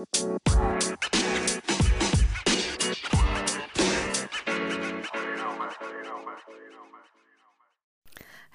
Música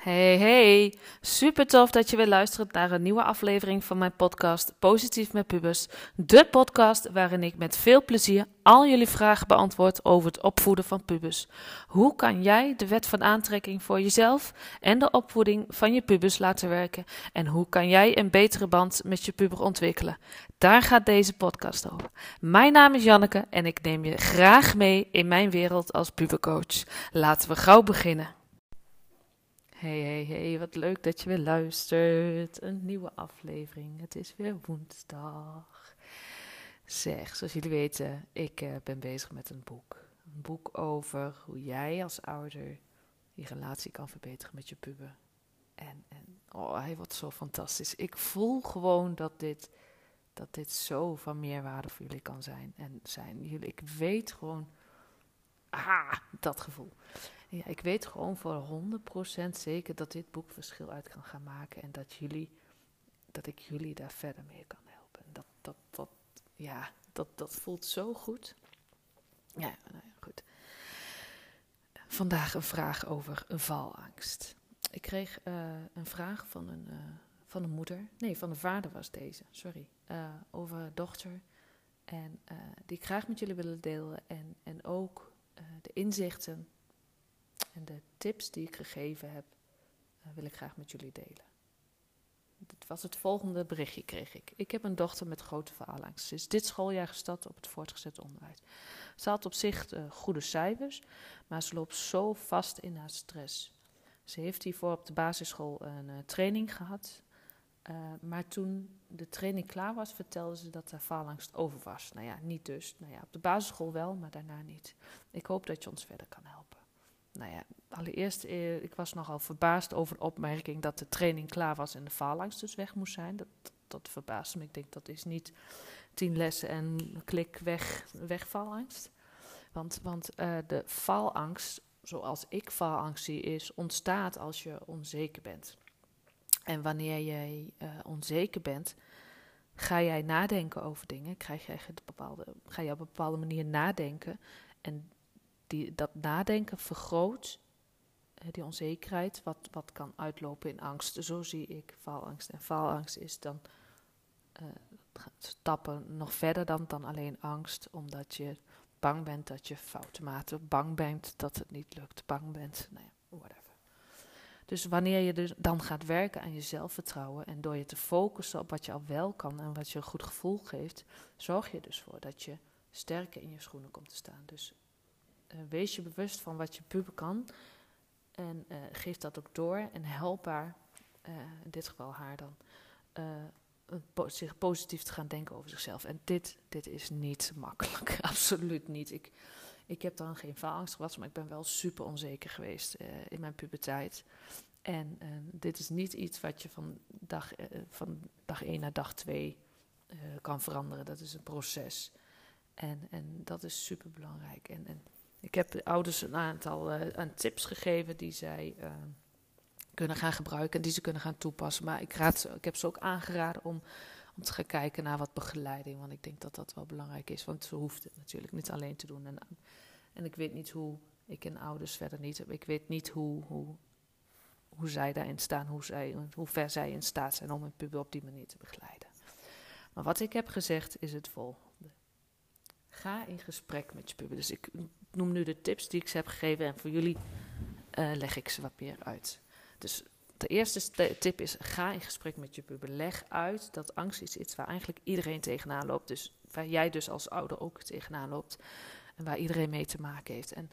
Hey, hey. Super tof dat je weer luistert naar een nieuwe aflevering van mijn podcast Positief met Pubers. De podcast waarin ik met veel plezier al jullie vragen beantwoord over het opvoeden van pubers. Hoe kan jij de wet van aantrekking voor jezelf en de opvoeding van je pubers laten werken? En hoe kan jij een betere band met je puber ontwikkelen? Daar gaat deze podcast over. Mijn naam is Janneke en ik neem je graag mee in mijn wereld als pubercoach. Laten we gauw beginnen. Hey, hey, hey, wat leuk dat je weer luistert. Een nieuwe aflevering. Het is weer woensdag. Zeg, zoals jullie weten, ik uh, ben bezig met een boek. Een boek over hoe jij als ouder je relatie kan verbeteren met je puber. En, en oh, hij wordt zo fantastisch. Ik voel gewoon dat dit, dat dit zo van meerwaarde voor jullie kan zijn. En zijn jullie, ik weet gewoon, ah, dat gevoel. Ja, ik weet gewoon voor 100% zeker dat dit boek verschil uit kan gaan maken. En dat jullie, dat ik jullie daar verder mee kan helpen. Dat, dat, dat, ja, dat, dat voelt zo goed. Ja, nou ja, goed. Vandaag een vraag over een valangst. Ik kreeg uh, een vraag van een, uh, van een moeder. Nee, van de vader was deze, sorry. Uh, over haar dochter. En die ik graag met jullie willen delen. En, en ook de inzichten en de tips die ik gegeven heb, uh, wil ik graag met jullie delen. Dit was het volgende berichtje kreeg ik. Ik heb een dochter met grote faalangst. Ze is dit schooljaar gestart op het voortgezet onderwijs. Ze had op zich uh, goede cijfers, maar ze loopt zo vast in haar stress. Ze heeft hiervoor op de basisschool een uh, training gehad. Maar toen de training klaar was, vertelde ze dat haar faalangst over was. Nou ja, niet dus. Nou ja, op de basisschool wel, maar daarna niet. Ik hoop dat je ons verder kan helpen nou ja, allereerst, eh, ik was nogal verbaasd over de opmerking dat de training klaar was en de faalangst dus weg moest zijn. Dat, dat verbaasde me. Ik denk dat is niet tien lessen en klik weg, weg. Want, want uh, de faalangst, zoals ik faalangst zie, is ontstaat als je onzeker bent. En wanneer jij uh, onzeker bent, ga jij nadenken over dingen, krijg jij bepaalde, ga je op een bepaalde manier nadenken. En die, dat nadenken vergroot die onzekerheid, wat, wat kan uitlopen in angst. Zo zie ik faalangst. En faalangst is dan uh, stappen nog verder dan, dan alleen angst, omdat je bang bent dat je fouten maakt, bang bent dat het niet lukt, bang bent, nou ja, whatever. Dus wanneer je dus dan gaat werken aan je zelfvertrouwen en door je te focussen op wat je al wel kan en wat je een goed gevoel geeft, zorg je dus voor dat je sterker in je schoenen komt te staan. Dus uh, wees je bewust van wat je puber kan. En uh, geef dat ook door en help haar, uh, in dit geval haar dan, zich positief te gaan denken over zichzelf. En dit, dit is niet makkelijk, absoluut niet. Ik, ik heb dan geen faalangst gehad, maar ik ben wel super onzeker geweest in mijn puberteit. En dit is niet iets wat je van dag, van dag 1 naar dag 2 kan veranderen. Dat is een proces. En, en dat is super belangrijk. En, en ik heb de ouders een aantal aan tips gegeven die zij uh, kunnen gaan gebruiken en die ze kunnen gaan toepassen. Maar ik, raad ik heb ze ook aangeraden om, om te gaan kijken naar wat begeleiding. Want ik denk dat dat wel belangrijk is. Want ze hoeft het natuurlijk niet alleen te doen. En, en ik weet niet hoe, ik en ouders verder niet, ik weet niet hoe, hoe, hoe zij daarin staan, hoe, zij, hoe ver zij in staat zijn om een puber op die manier te begeleiden. Maar wat ik heb gezegd is het volgende. Ga in gesprek met je puber. Dus ik noem nu de tips die ik ze heb gegeven en voor jullie uh, leg ik ze wat meer uit. Dus de eerste tip is: ga in gesprek met je puber. Leg uit dat angst is iets waar eigenlijk iedereen tegenaan loopt. Dus waar jij dus als ouder ook tegenaan loopt. En waar iedereen mee te maken heeft. En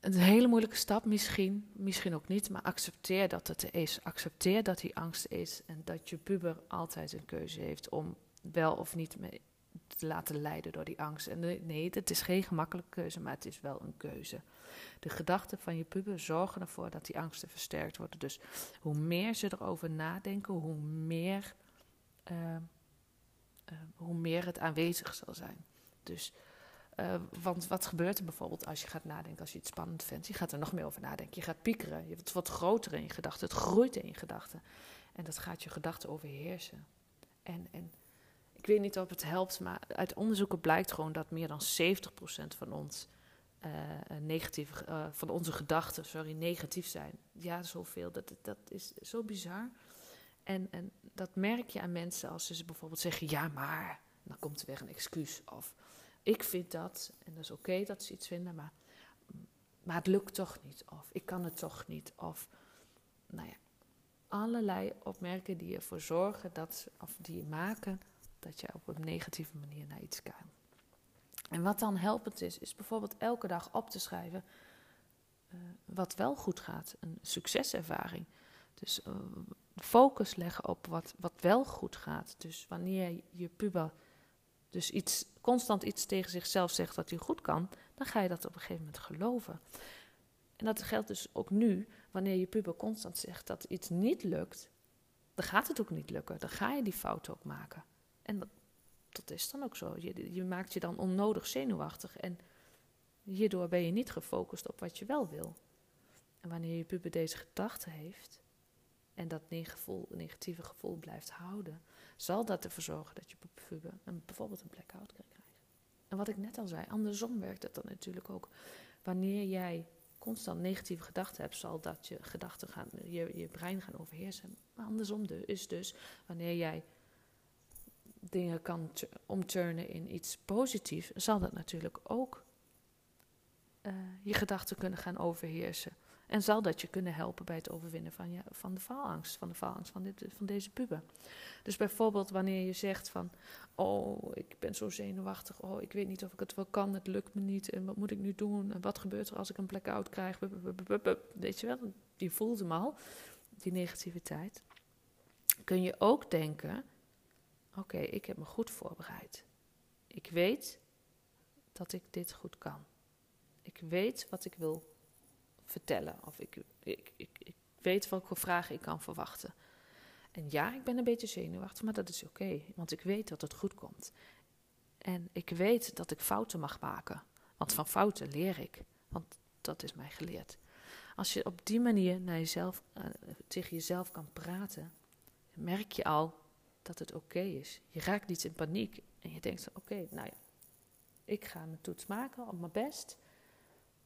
een hele moeilijke stap misschien, misschien ook niet, maar accepteer dat het er is. Accepteer dat die angst is en dat je puber altijd een keuze heeft om wel of niet mee te laten leiden door die angst. En nee, het is geen gemakkelijke keuze, maar het is wel een keuze. De gedachten van je puber zorgen ervoor dat die angsten versterkt worden. Dus hoe meer ze erover nadenken, hoe meer, uh, uh, hoe meer het aanwezig zal zijn. Dus, uh, want wat gebeurt er bijvoorbeeld als je gaat nadenken, als je het spannend vindt? Je gaat er nog meer over nadenken. Je gaat piekeren. Je wordt groter in je gedachten. Het groeit in je gedachten. En dat gaat je gedachten overheersen. En, en ik weet niet of het helpt, maar uit onderzoeken blijkt gewoon dat meer dan 70% van ons uh, negatief, uh, van onze gedachten, sorry, negatief zijn. Ja, zoveel. Dat, dat is zo bizar. En, en dat merk je aan mensen als ze bijvoorbeeld zeggen: ja, maar. Dan komt er weer een excuus. Of ik vind dat, en dat is oké dat ze iets vinden, maar, maar het lukt toch niet. Of ik kan het toch niet. Of nou ja, allerlei opmerkingen die ervoor zorgen dat, of die maken dat je op een negatieve manier naar iets kijkt. En wat dan helpend is, is bijvoorbeeld elke dag op te schrijven uh, wat wel goed gaat, een succeservaring. Dus uh, focus leggen op wat, wat wel goed gaat. Dus wanneer je puber dus iets, constant iets tegen zichzelf zegt dat hij goed kan, dan ga je dat op een gegeven moment geloven. En dat geldt dus ook nu, wanneer je puber constant zegt dat iets niet lukt, dan gaat het ook niet lukken. Dan ga je die fout ook maken. En dat, dat is dan ook zo. Je, je maakt je dan onnodig zenuwachtig en hierdoor ben je niet gefocust op wat je wel wil. En wanneer je puber deze gedachte heeft en dat negatieve gevoel blijft houden, zal dat ervoor zorgen dat je puber een, bijvoorbeeld een blackout kan krijgen. En wat ik net al zei, andersom werkt het dan natuurlijk ook. Wanneer jij constant negatieve gedachten hebt, zal dat je gedachten gaan, je, je brein gaan overheersen. Maar andersom dus, is dus wanneer jij dingen kan omturnen in iets positiefs, zal dat natuurlijk ook uh, je gedachten kunnen gaan overheersen. En zal dat je kunnen helpen bij het overwinnen van, je, van de faalangst, van de faalangst van, dit, van deze puber. Dus bijvoorbeeld wanneer je zegt van, oh, ik ben zo zenuwachtig, oh, ik weet niet of ik het wel kan, het lukt me niet, en wat moet ik nu doen, en wat gebeurt er als ik een blackout krijg, weet je wel, die voelt hem al, die negativiteit. Kun je ook denken, oké, ik heb me goed voorbereid. Ik weet dat ik dit goed kan. Ik weet wat ik wil vertellen. Of ik, ik, ik, ik weet welke vragen ik kan verwachten. En ja, ik ben een beetje zenuwachtig, maar dat is oké, want ik weet dat het goed komt. En ik weet dat ik fouten mag maken, want van fouten leer ik, want dat is mij geleerd. Als je op die manier naar jezelf, uh, tegen jezelf kan praten, merk je al dat het oké is. Je raakt niet in paniek en je denkt: oké, nou ja, ik ga mijn toets maken op mijn best.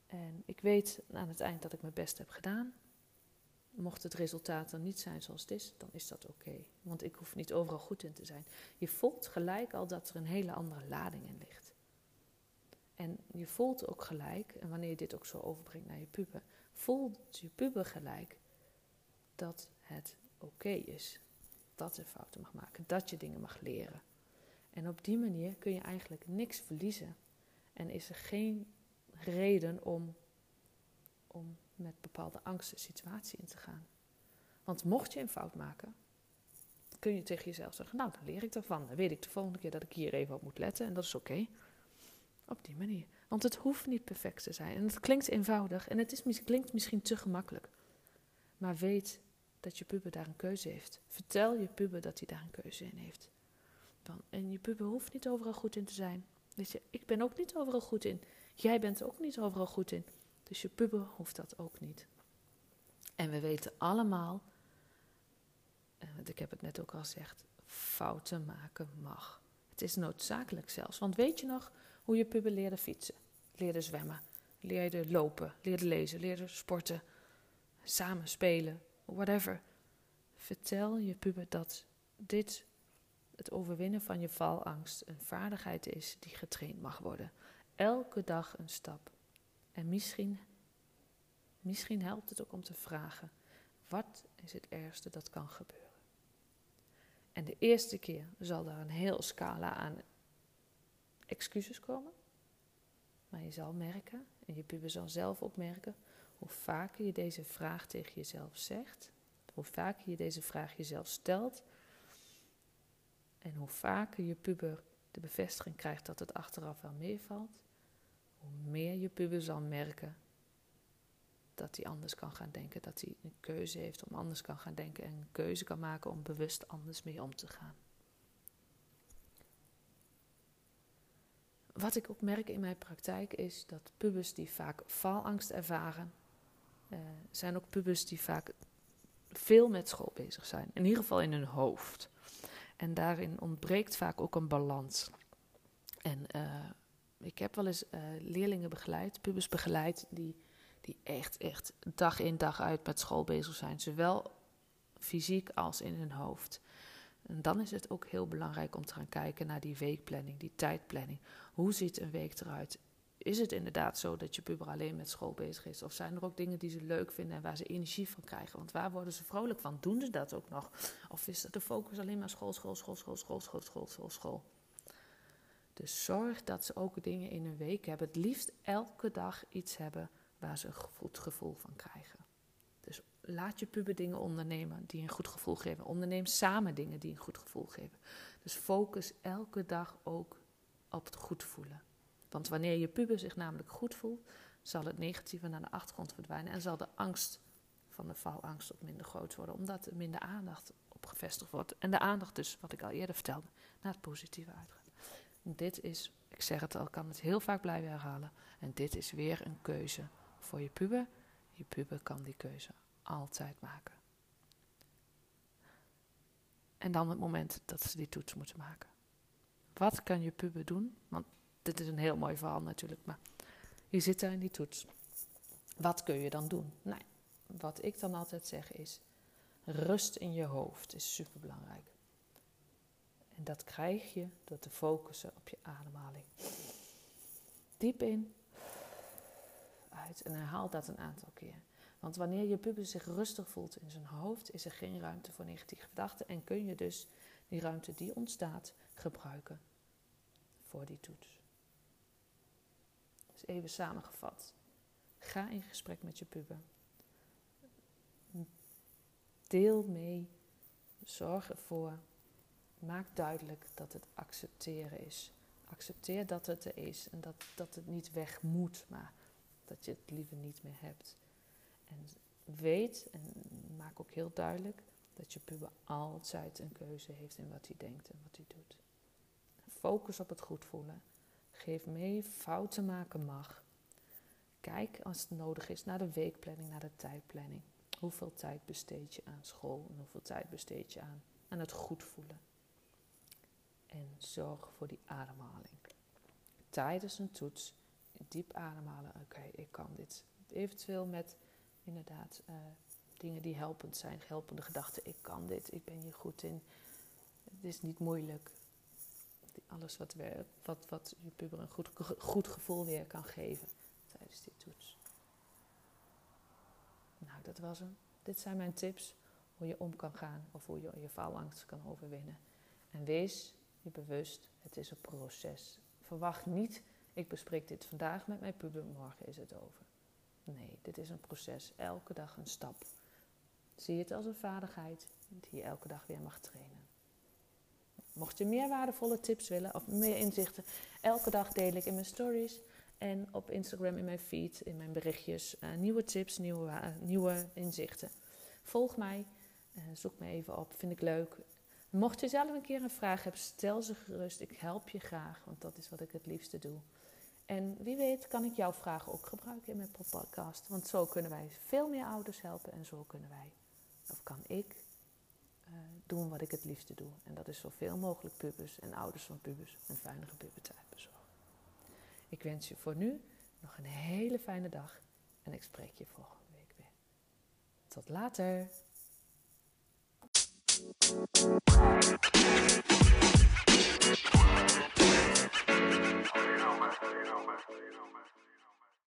En ik weet aan het eind dat ik mijn best heb gedaan. Mocht het resultaat dan niet zijn zoals het is, dan is dat oké. Want ik hoef niet overal goed in te zijn. Je voelt gelijk al dat er een hele andere lading in ligt. En je voelt ook gelijk, en wanneer je dit ook zo overbrengt naar je puber, voelt je puber gelijk dat het oké is. Dat je fouten mag maken, dat je dingen mag leren. En op die manier kun je eigenlijk niks verliezen. En is er geen reden om, om met bepaalde angst de situatie in te gaan. Want mocht je een fout maken, kun je tegen jezelf zeggen: Nou, dan leer ik ervan. Dan weet ik de volgende keer dat ik hier even op moet letten en dat is oké. Op die manier. Want het hoeft niet perfect te zijn. En het klinkt eenvoudig en het is, klinkt misschien te gemakkelijk. Maar weet dat je puber daar een keuze heeft. Vertel je puber dat hij daar een keuze in heeft. En je puber hoeft niet overal goed in te zijn. Je, ik ben ook niet overal goed in. Jij bent ook niet overal goed in. Dus je puber hoeft dat ook niet. En we weten allemaal, want ik heb het net ook al gezegd, fouten maken mag. Het is noodzakelijk zelfs. Want weet je nog hoe je puber leerde fietsen, leerde zwemmen, leerde lopen, leerde lezen, leerde sporten, samen spelen, whatever. Vertel je puber dat dit, het overwinnen van je valangst, een vaardigheid is die getraind mag worden. Elke dag een stap. En misschien, misschien helpt het ook om te vragen: wat is het ergste dat kan gebeuren? En de eerste keer zal er een heel scala aan excuses komen. Maar je zal merken, en je puber zal zelf opmerken, hoe vaker je deze vraag tegen jezelf zegt, hoe vaker je deze vraag jezelf stelt, en hoe vaker je puber de bevestiging krijgt dat het achteraf wel meevalt, hoe meer je puber zal merken dat hij anders kan gaan denken, dat hij een keuze heeft om anders kan gaan denken en een keuze kan maken om bewust anders mee om te gaan. Wat ik ook merk in mijn praktijk is dat pubers die vaak faalangst ervaren, eh, zijn ook pubers die vaak veel met school bezig zijn. In ieder geval in hun hoofd. En daarin ontbreekt vaak ook een balans. En uh, ik heb wel eens uh, leerlingen begeleid, pubers begeleid, die, die echt, echt dag in dag uit met school bezig zijn. Zowel fysiek als in hun hoofd. En dan is het ook heel belangrijk om te gaan kijken naar die weekplanning, die tijdplanning. Hoe ziet een week eruit? Is het inderdaad zo dat je puber alleen met school bezig is? Of zijn er ook dingen die ze leuk vinden en waar ze energie van krijgen? Want waar worden ze vrolijk van? Doen ze dat ook nog? Of is de focus alleen maar school, school, school, school, school, school, school, school, school? Dus zorg dat ze ook dingen in een week hebben. Het liefst elke dag iets hebben waar ze een goed gevoel van krijgen. Dus laat je puber dingen ondernemen die een goed gevoel geven. Onderneem samen dingen die een goed gevoel geven. Dus focus elke dag ook op het goed voelen. Want wanneer je puber zich namelijk goed voelt, zal het negatieve naar de achtergrond verdwijnen en zal de angst van de faalangst ook minder groot worden, omdat er minder aandacht op gevestigd wordt. En de aandacht dus, wat ik al eerder vertelde, naar het positieve uitgaat. Dit is, ik zeg het al, kan het heel vaak blijven herhalen. En dit is weer een keuze voor je puber. Je puber kan die keuze altijd maken. En dan het moment dat ze die toets moeten maken. Wat kan je puber doen? Want dit is een heel mooi verhaal natuurlijk, maar je zit daar in die toets. Wat kun je dan doen? Nee, wat ik dan altijd zeg is: rust in je hoofd is superbelangrijk. En dat krijg je door te focussen op je ademhaling. Diep in, uit en herhaal dat een aantal keer. Want wanneer je puber zich rustig voelt in zijn hoofd, is er geen ruimte voor negatieve gedachten en kun je dus die ruimte die ontstaat gebruiken voor die toets. Even samengevat. Ga in gesprek met je puber. Deel mee. Zorg ervoor maak duidelijk dat het accepteren is. Accepteer dat het er is en dat, dat het niet weg moet, maar dat je het liever niet meer hebt. En weet en maak ook heel duidelijk dat je puber altijd een keuze heeft in wat hij denkt en wat hij doet. Focus op het goed voelen. Geef mee, fouten maken mag. Kijk als het nodig is naar de weekplanning, naar de tijdplanning. Hoeveel tijd besteed je aan school en hoeveel tijd besteed je aan, aan het goed voelen? en zorg voor die ademhaling. Tijdens een toets diep ademhalen. Oké, ik kan dit. Eventueel met inderdaad uh, dingen die helpend zijn, helpende gedachten. Ik kan dit, ik ben hier goed in. Het is niet moeilijk. Alles wat, weer, wat, wat je puber een goed, goed gevoel weer kan geven tijdens die toets. Nou, dat was hem. Dit zijn mijn tips hoe je om kan gaan of hoe je je faalangst kan overwinnen. En wees je bewust, het is een proces. Verwacht niet, ik bespreek dit vandaag met mijn puber, morgen is het over. Nee, dit is een proces, elke dag een stap. Zie het als een vaardigheid die je elke dag weer mag trainen. Mocht je meer waardevolle tips willen of meer inzichten, elke dag deel ik in mijn stories en op Instagram in mijn feed, in mijn berichtjes, uh, nieuwe tips, nieuwe, nieuwe inzichten. Volg mij, uh, zoek me even op, vind ik leuk. Mocht je zelf een keer een vraag hebben, stel ze gerust. Ik help je graag, want dat is wat ik het liefste doe. En wie weet kan ik jouw vragen ook gebruiken in mijn podcast. Want zo kunnen wij veel meer ouders helpen en zo kunnen wij, of kan ik, doen wat ik het liefste doe. En dat is zoveel mogelijk pubers en ouders van pubers een fijnere pubertijd bezorgen. Ik wens je voor nu nog een hele fijne dag en ik spreek je volgende week weer. Tot later!